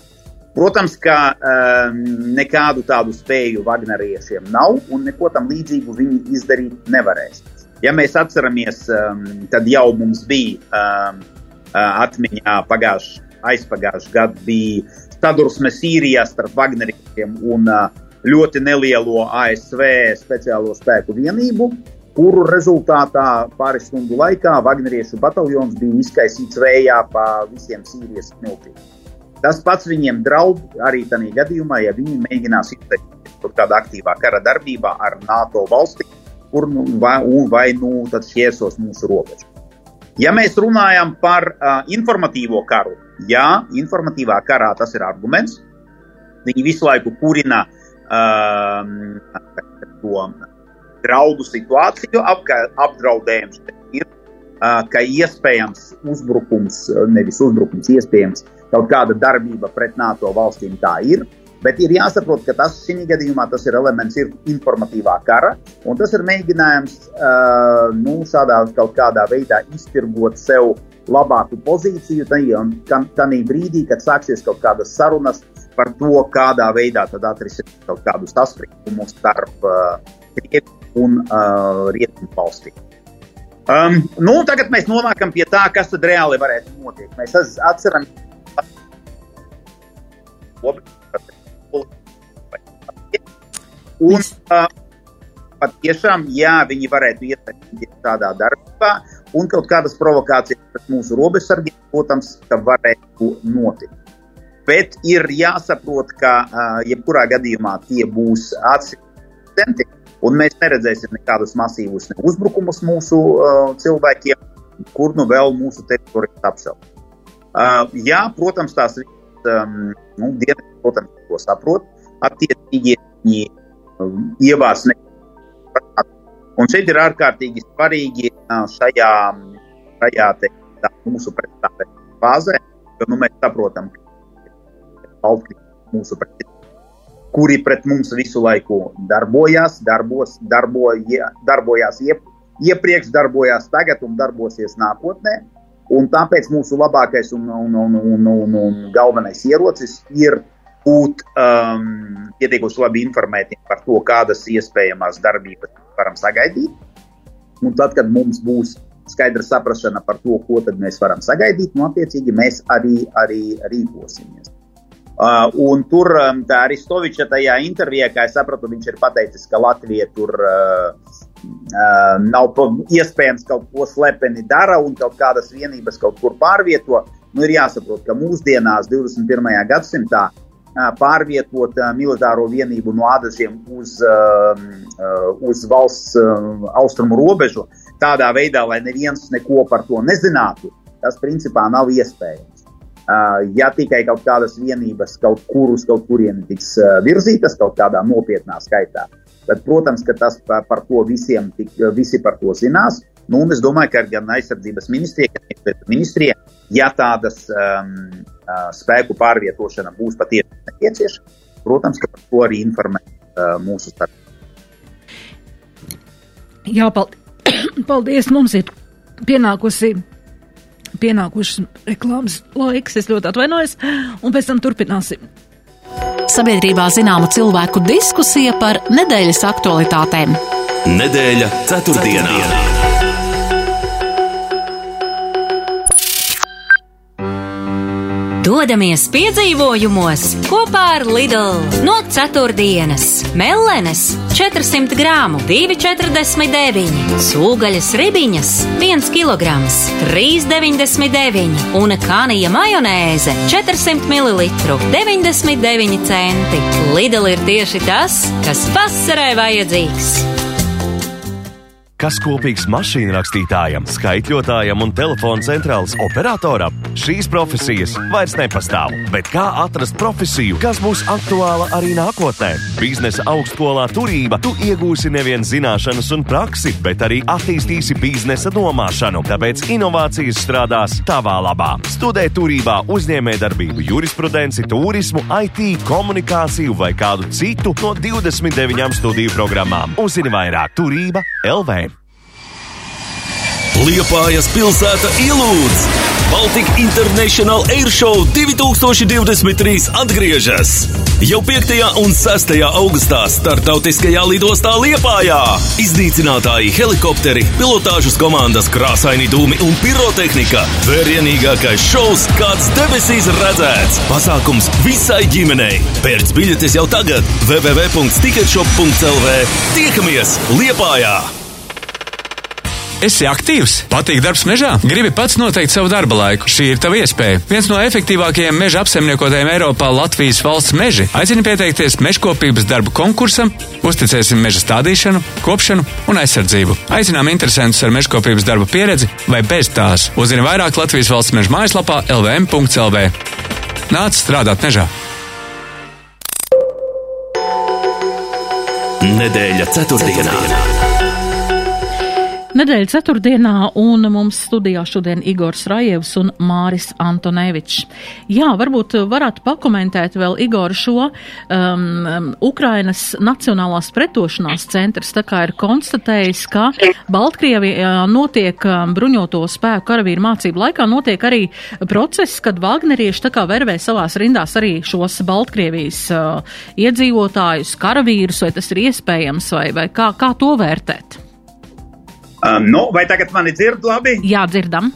Protams, ka um, nekādu tādu spēju Wagneriešiem nav, un neko tam līdzīgu viņi izdarīt nevarēs. Ja mēs atceramies, um, tad jau mums bija um, atmiņā pagājušā aizpagājušā gada bija sadursme Sīrijā starp Wagneriešiem un ļoti nelielo ASV speciālo spēku vienību, kuru rezultātā pāris stundu laikā Wagneriešu bataljons bija izkaisīts vējā pa visiem Sīrijas smiltīm. Tas pats viņiem draud arī tādā gadījumā, ja viņi mēģinās izteikties kaut kādā aktīvā kara darbībā ar NATO valsti, kur nu, vai, vai nu tad šķērsos mūsu robežu. Ja mēs runājam par uh, informatīvo karu, jā, informatīvā karā tas ir arguments. Viņi visu laiku kurina uh, to draudu situāciju, apka, apdraudējums ir, uh, ka iespējams uzbrukums, nevis uzbrukums, iespējams kaut kāda darbība pret NATO valstīm tā ir. Bet ir jāsaprot, ka tas šī gadījumā tas ir elements ir informatīvā kara, un tas ir mēģinājums uh, nu, šādā kaut kādā veidā iztirgot sev labāku pozīciju tajā brīdī, kad sāksies kaut kādas sarunas par to, kādā veidā atrisināt kaut kādus sastrikumus starp uh, Krieviju un uh, Rietumu valstīm. Um, nu, tagad mēs nonākam pie tā, kas tad reāli varētu notikt. Mēs atceramies, Un uh, patiešām, jā, viņi varētu iesaistīties tādā darbībā, un kaut kādas provokācijas pret mūsu robežsargiem, protams, varētu notikt. Bet ir jāsaprot, ka uh, jebkurā gadījumā tie būs atsevišķi, un mēs neredzēsim nekādus masīvus ne uzbrukumus mūsu uh, cilvēkiem, kur nu vēl mūsu teritorijas apšaubt. Uh, jā, protams, tās um, nu, dienas, protams, to saprot, attiecīgi viņi um, ievās ne. Un šeit ir ārkārtīgi svarīgi šajā, šajā te, tā, mūsu prezentācijas fāzē, jo nu, mēs saprotam, ka Baltkrievija mūsu prezentācija kuri pret mums visu laiku darbojās, darbos, darboja, darbojās iep, iepriekš, darbojās tagad un darbosies nākotnē. Un tāpēc mūsu labākais un, un, un, un, un, un galvenais ierocis ir būt um, pietiekoši labi informētiem par to, kādas iespējamas darbības varam sagaidīt. Un tad, kad mums būs skaidra saprāšana par to, ko mēs varam sagaidīt, nu, attiecīgi mēs arī, arī rīkosimies. Uh, un tur um, Aristoviča tajā intervijā, kā es sapratu, viņš ir pateicis, ka Latvija tur uh, uh, nav iespējams kaut ko slepeni dara un kaut kādas vienības kaut kur pārvieto. Nu, ir jāsaprot, ka mūsdienās, 21. gadsimtā, uh, pārvietot militāro vienību no ādažiem uz, uz valsts austrumu robežu tādā veidā, lai neviens neko par to nezinātu, tas principā nav iespējams. Ja tikai kaut kādas vienības kaut kur uz kaut kurieni tiks virzītas kaut kādā nopietnā skaitā, tad, protams, ka tas par, par to visiem tik, visi par to zinās. Nu, un es domāju, ka gan aizsardzības ministrija, gan ministrija, ja tādas um, spēku pārvietošana būs patiesi nepieciešama, protams, ka par to arī informē mūsu starpā. Jā, paldies. Mums ir pienākusi pienākušas reklāmas laiks, es ļoti atvainojos, un pēc tam turpināsim. Sabiedrībā zināma cilvēku diskusija par nedēļas aktualitātēm. Nedēļa ceturtdienā. ceturtdienā. Dodamies piedzīvojumos kopā ar Lidl. No ceturtdienas Mellenes 400 gramu 2,49, sūgaļas ribiņas 1 kg 3,99 un kanija majonēze 400 ml 99 centi. Lidl ir tieši tas, kas vasarē vajadzīgs kas kopīgs mašīnu rakstītājam, skaitļotājam un telefona centrālas operatoram. Šīs profesijas vairs nepastāv, bet kā atrast profesiju, kas būs aktuāla arī nākotnē? Biznesa augstskolā turība tu iegūsi nevien zināšanas un praksi, bet arī attīstīsi biznesa domāšanu, tāpēc inovācijas strādās tavā labā. Studē turībā uzņēmējdarbību, jurisprudenci, turismu, IT, komunikāciju vai kādu citu no 29 studiju programmām. Uzzini vairāk turība LV. Liepājas pilsēta ielūdz! Baltika International Airshow 2023 atgriežas! Jau 5. un 6. augustā startautiskajā lidostā Liepājā iznīcinātāji helikopteri, pilotāžas komandas, krāsaini dūmi un pirotehnika. Vērienīgākais šovs, kāds debesīs redzēts! Pasākums visai ģimenei! Pērc biļetes jau tagad www.ticketshop.lv! Tiekamies Liepājā! Esi aktīvs, patīk darbs mežā, gribi pats noteikt savu darba laiku. Šī ir tava iespēja. Viens no efektīvākajiem meža apsaimniekotājiem Eiropā - Latvijas valsts meži aicina pieteikties mežkopības darbu konkursam, uzticēsim meža stādīšanu, kopšanu un aizsardzību. Aicinām interesantus ar mežkopības darba pieredzi vai bez tās. Uzzini vairāk Latvijas valsts meža mājaslapā lvm.lv. Nāc strādāt mežā! Nedēļa ceturtdienā. ceturtdienā. Nedēļa ceturtdienā, un mums studijā šodien Igors Rajevs un Māris Antonevičs. Jā, varbūt varētu pakomentēt vēl Igoru šo um, um, Ukrainas Nacionālās pretošanās centrs, tā kā ir konstatējis, ka Baltkrievijā notiek um, bruņoto spēku karavīru mācību laikā, notiek arī process, kad Vagnerieši tā kā vervē savās rindās arī šos Baltkrievijas uh, iedzīvotājus, karavīrus, vai tas ir iespējams, vai, vai kā, kā to vērtēt? Um, nu, vai tagad mani dzird labi? Jā, dzirdam.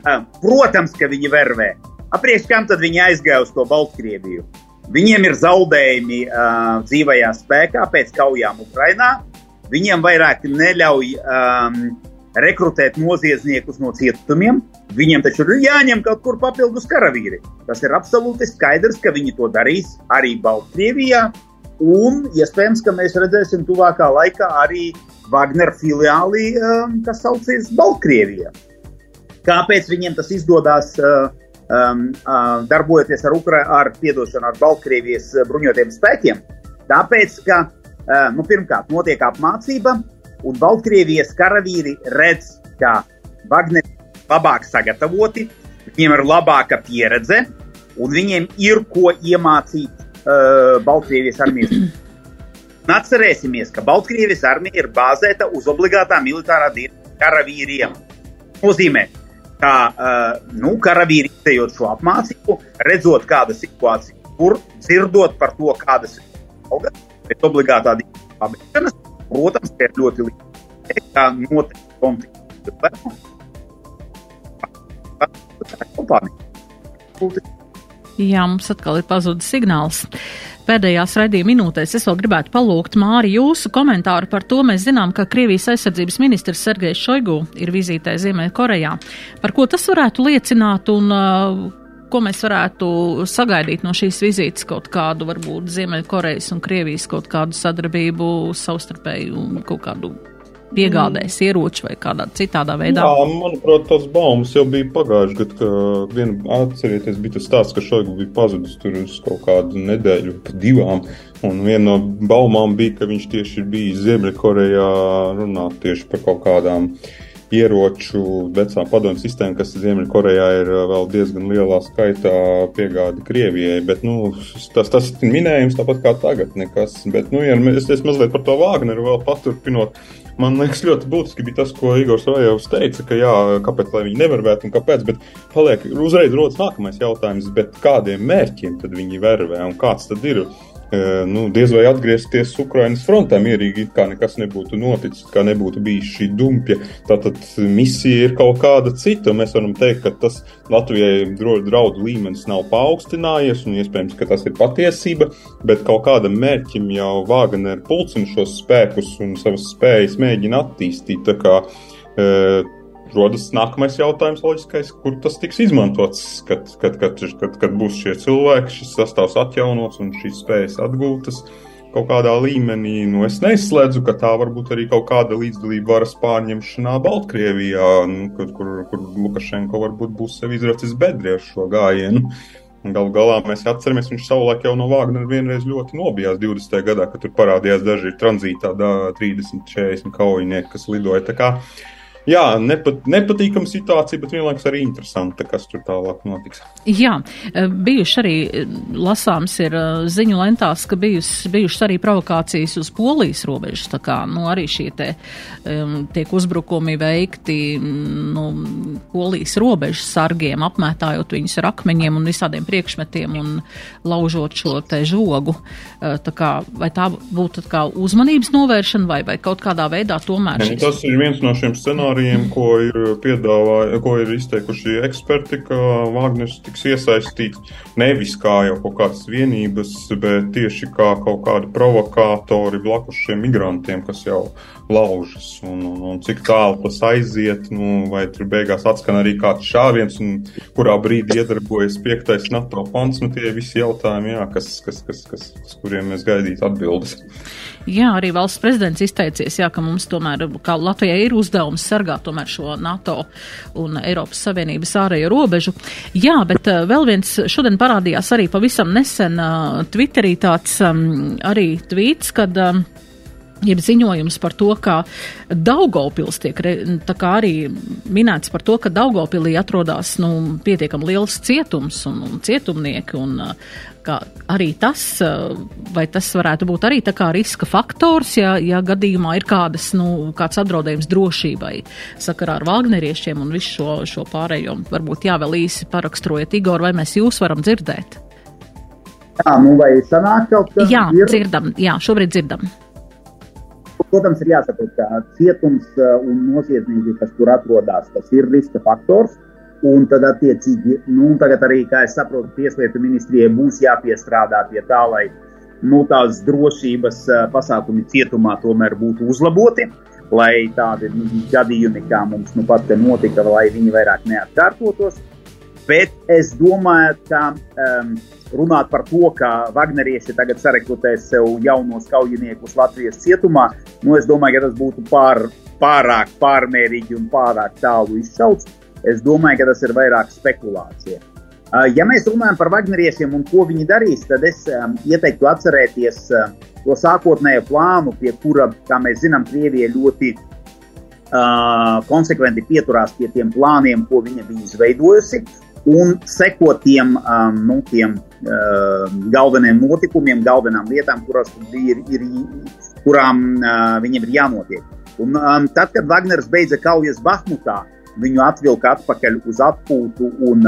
Uh, protams, ka viņi vervē. Apriekš kam tad viņi aizgāja uz to Baltkrieviju? Viņiem ir zaudējumi uh, dzīvajā spēkā pēc kaujām Ukrainā. Viņiem vairāk neļauj um, rekrutēt noziedzniekus no cietumiem. Viņiem taču ir jāņem kaut kur papildus karavīri. Tas ir absolūti skaidrs, ka viņi to darīs arī Baltkrievijā. Un iespējams, ka mēs redzēsim tuvākā laikā arī Wagner filiāli, um, kas saucas Baltkrievijā. Kāpēc viņiem tas izdodas uh, um, uh, darbojoties ar, Ukra ar, piedošanu, ar Baltkrievijas bruņotiem spēkiem? Tāpēc, ka uh, nu, pirmkārt notiek apmācība, un Baltkrievijas karavīri redz, ka Wagner ir labāk sagatavoti, viņiem ir labāka pieredze, un viņiem ir ko iemācīt uh, Baltkrievijas armijas Un atcerēsimies, ka Baltkrievijas armija ir bāzēta uz obligātā militārā dienesta karavīriem. Nozīmē, ka uh, nu, karavīri izējot šo apmācību, redzot, kāda situācija tur, dzirdot par to, kādas ir augas, bet obligātā dienesta pabeigšanas, protams, ir ļoti liela. Tā noteikti konflikts. Jā, mums atkal ir pazudis signāls pēdējās raidījuma minūtēs. Es vēl gribētu palūgt Māri jūsu komentāru par to. Mēs zinām, ka Krievijas aizsardzības ministrs Sergejs Šoigu ir vizītē Ziemeļkorejā. Par ko tas varētu liecināt un uh, ko mēs varētu sagaidīt no šīs vizītes, kaut kādu varbūt Ziemeļkorejas un Krievijas kaut kādu sadarbību savstarpēju un kaut kādu piegādēs mm. ieroči vai kādā citādā veidā? Jā, manuprāt, tas baumas jau bija pagājuši gadu, ka vien, atcerieties, bija tas stāsts, ka Šoigu bija pazudis tur uz kaut kādu nedēļu, divām, un viena no baumām bija, ka viņš tieši bijis Ziemeļkorejā runāt tieši par kaut kādām ieroču, vecā padomju sistēma, kas Ziemeļkorejā ir vēl diezgan lielā skaitā piegāda Krievijai. Bet, nu, tas, tas ir minējums tāpat kā tagad. Nekas. Bet, nu, ja es, es mazliet par to Vāgneru vēl paturpinot. Man liekas, ļoti būtiski bija tas, ko Igors Rājovs teica, ka jā, kāpēc viņi nevarētu un kāpēc, bet paliek uzreiz rodas nākamais jautājums, kādiem mērķiem tad viņi vervē un kāds tad ir nu, diez vai atgriezties Ukraiņas frontē mierīgi, kā nekas nebūtu noticis, kā nebūtu bijis šī dumpja. Tātad misija ir kaut kāda cita. Mēs varam teikt, ka tas Latvijai draudu līmenis nav paaugstinājies, un iespējams, ka tas ir patiesība, bet kaut kādam mērķim jau Vāganer pulcina šos spēkus un savas spējas mēģina attīstīt. Tā kā, rodas nākamais jautājums, loģiskais, kur tas tiks izmantots, kad, kad, kad, kad, kad būs šie cilvēki, šis sastāvs atjaunots un šīs spējas atgūtas. Kaut kādā līmenī, nu, es neizslēdzu, ka tā var būt arī kaut kāda līdzdalība varas pārņemšanā Baltkrievijā, nu, kur, kur, kur Lukašenko varbūt būs sev izracis bedri ar šo gājienu. Galu galā mēs atceramies, viņš savulaik jau no Vāģnera vienreiz ļoti nobijās 20. gadā, kad tur parādījās daži tranzītā 30, 40 kaujinieki, kas lidoja. Jā, nepat, nepatīkama situācija, bet vienlaikus arī interesanta, kas tur tālāk notiks. Jā, eh, bijuši arī eh, lasāms ir eh, ziņu lentās, ka bijus, bijušas arī provokācijas uz polijas robežas, tā kā, nu, arī šie te tiek uzbrukumi veikti, nu, polijas robežas sargiem, apmētājot viņus ar akmeņiem un visādiem priekšmetiem un laužot šo te žogu. Tā kā, vai tā būtu tā kā uzmanības novēršana vai, vai kaut kādā veidā tomēr? Ne, tas ir viens no šiem scenārijiem scenārijiem, ko ir ko ir izteikuši eksperti, ka Vāgners tiks iesaistīts nevis kā jau kaut kādas vienības, bet tieši kā kaut kādi provokātori blakus šiem migrantiem, kas jau laužas. Un, un, un cik tālu tas aiziet, nu, vai tur beigās atskan arī kāds šāviens, un kurā brīdī iedarbojas piektais NATO pants, nu tie visi jautājumi, jā, kas, kas, kas, kas, kas kuriem mēs gaidītu atbildes. Jā, arī valsts prezidents izteicies, jā, ka mums tomēr, kā Latvijai ir uzdevums sargāt tomēr šo NATO un Eiropas Savienības ārējo robežu. Jā, bet uh, vēl viens šodien parādījās arī pavisam nesen uh, Twitterī tāds um, arī tvīts, kad ir ziņojums par to, ka Daugopils tiek arī minēts par to, ka Daugopilī atrodas nu, pietiekami liels cietums un, un cietumnieki. Un, arī tas, vai tas varētu būt arī tā kā riska faktors, ja, ja gadījumā ir kādas, nu, kāds apdraudējums drošībai sakarā ar Vāgneriešiem un visu šo, šo pārējo. Varbūt jā, vēl īsi paraksturojiet, Igor, vai mēs jūs varam dzirdēt? Jā, nu vai sanāk kaut kas? Jā, ir? dzirdam, jā, šobrīd dzirdam. Protams, ir jāsaprot, ka cietums uh, un noziedznieki, kas tur atrodas, tas ir riska faktors. Un tad, attiecīgi, nu, tagad arī, kā es saprotu, Tieslietu ministrijai būs jāpiestrādā pie tā, lai nu, tās drošības pasākumi cietumā tomēr būtu uzlaboti, lai tādi nu, gadījumi, kā mums nu pat notika, lai viņi vairāk neatkārtotos. Bet es domāju, ka um, runāt par to, ka Wagnerieši tagad sarekrutēs sev jaunos kaujiniekus Latvijas cietumā, nu, es domāju, ka tas būtu pār, pārāk pārmērīgi un pārāk tālu izšauts. Es domāju, ka tas ir vairāk spekulācija. Uh, ja mēs runājam par Wagneriešiem un ko viņi darīs, tad es um, ieteiktu atcerēties uh, to sākotnējo plānu, pie kura, kā mēs zinām, Krievija ļoti uh, konsekventi pieturās pie tiem plāniem, ko viņa bija izveidojusi un sekot tiem, um, nu, tiem uh, galvenajiem notikumiem, galvenām lietām, kuras ir, ir, kurām uh, viņiem ir jānotiek. Un, um, tad, kad Wagners beidza kaujas Bahmutā, viņu atvilka atpakaļ uz atpūtu un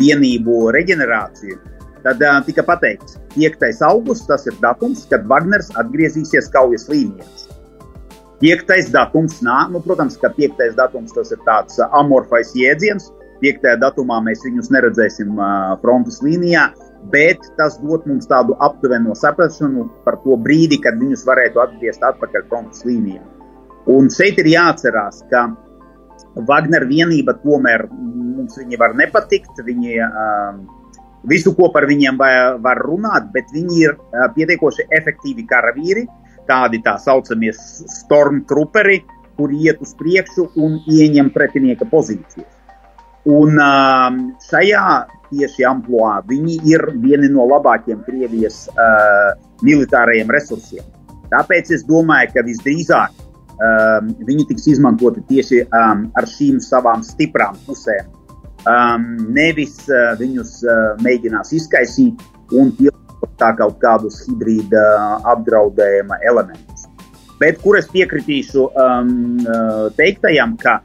vienību reģenerāciju. Tad tika pateikts, 5. augusts tas ir datums, kad Wagners atgriezīsies kaujas līnijās. Piektais datums nāk, nu, protams, ka piektais datums tas ir tāds amorfais jēdziens, 5. datumā mēs viņus neredzēsim frontes līnijā, bet tas dod mums tādu aptuveno saprāšanu par to brīdi, kad viņus varētu atgriezt atpakaļ frontes līnijā. Un šeit ir jāatcerās, ka Wagner vienība tomēr mums viņi var nepatikt, viņi visu, ko par viņiem var, runāt, bet viņi ir pietiekoši efektīvi karavīri, tādi tā saucamie stormtrooperi, kuri iet uz priekšu un ieņem pretinieka pozīcijas. Un šajā tieši amplitūnā viņi ir vieni no labākajiem Krievijas militārajiem resursiem. Tāpēc es domāju, ka visdrīzāk um, viņi tiks izmantoti tieši um, ar šīm savām stiprām pusēm. Um, nevis uh, viņus uh, mēģinās izkaisīt un pielikt tā kaut kādus hibrīda uh, apdraudējuma elementus. Bet kur es piekritīšu um, teiktajam, ka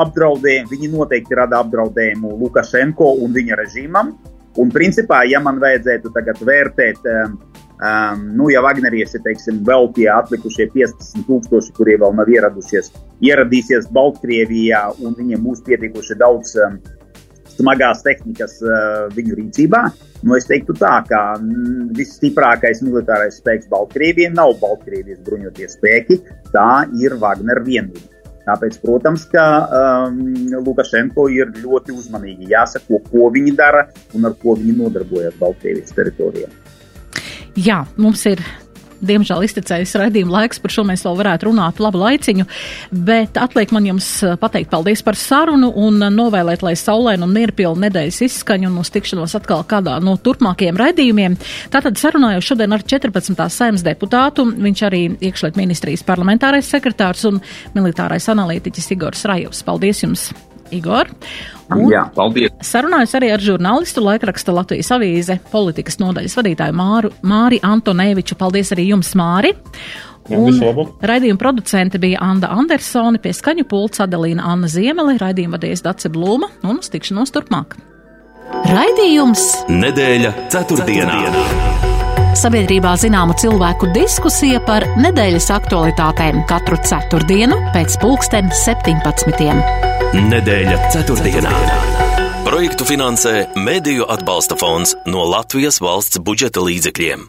apdraudējumi, viņi noteikti rada apdraudējumu Lukašenko un viņa režīmam. Un principā, ja man vajadzētu tagad vērtēt um, Um, nu, ja Wagnerieši, teiksim, vēl tie atlikušie 15 tūkstoši, kurie vēl nav ieradušies, ieradīsies Baltkrievijā un viņiem būs pietiekoši daudz um, smagās tehnikas uh, viņu rīcībā, nu, es teiktu tā, ka mm, visstiprākais militārais spēks Baltkrievijai nav Baltkrievijas bruņoties spēki, tā ir Wagner vienība. Tāpēc, protams, ka um, Lukašenko ir ļoti uzmanīgi jāsako, ko viņi dara un ar ko viņi nodarbojas Baltkrievijas teritorijā. Jā, mums ir diemžēl iztecējis raidījuma laiks, par šo mēs vēl varētu runāt labu laiciņu, bet atliek man jums eh, pateikt paldies par sarunu un novēlēt, lai saulēna un mierpilna nedēļas izskaņa un uz tikšanos atkal kādā no turpmākajiem raidījumiem. Tātad sarunāju šodien ar 14. saimnes deputātu, viņš arī iekšliet ministrijas parlamentārais sekretārs un militārais analītiķis Igors Rajevs. Paldies jums, Igor! Un Jā, paldies. Sarunājos arī ar žurnālistu laikraksta Latvijas avīze politikas nodaļas vadītāju Māru, Māri Antoneviču. Paldies arī jums, Māri! Un raidījuma producente bija Anna Andersone, pie skaņu pulca Adelīna Anna Ziemele, raidījuma vadījies Dace Blūma un uz tikšanos turpmāk. Raidījums Nedēļa ceturtdienā. ceturtdienā. Sabiedrībā zināmu cilvēku diskusija par nedēļas aktualitātēm katru ceturtdienu pēc pulksten 17. Nedēļa ceturtdienā. Projektu finansē Mēdīju atbalsta fonds no Latvijas valsts budžeta līdzekļiem.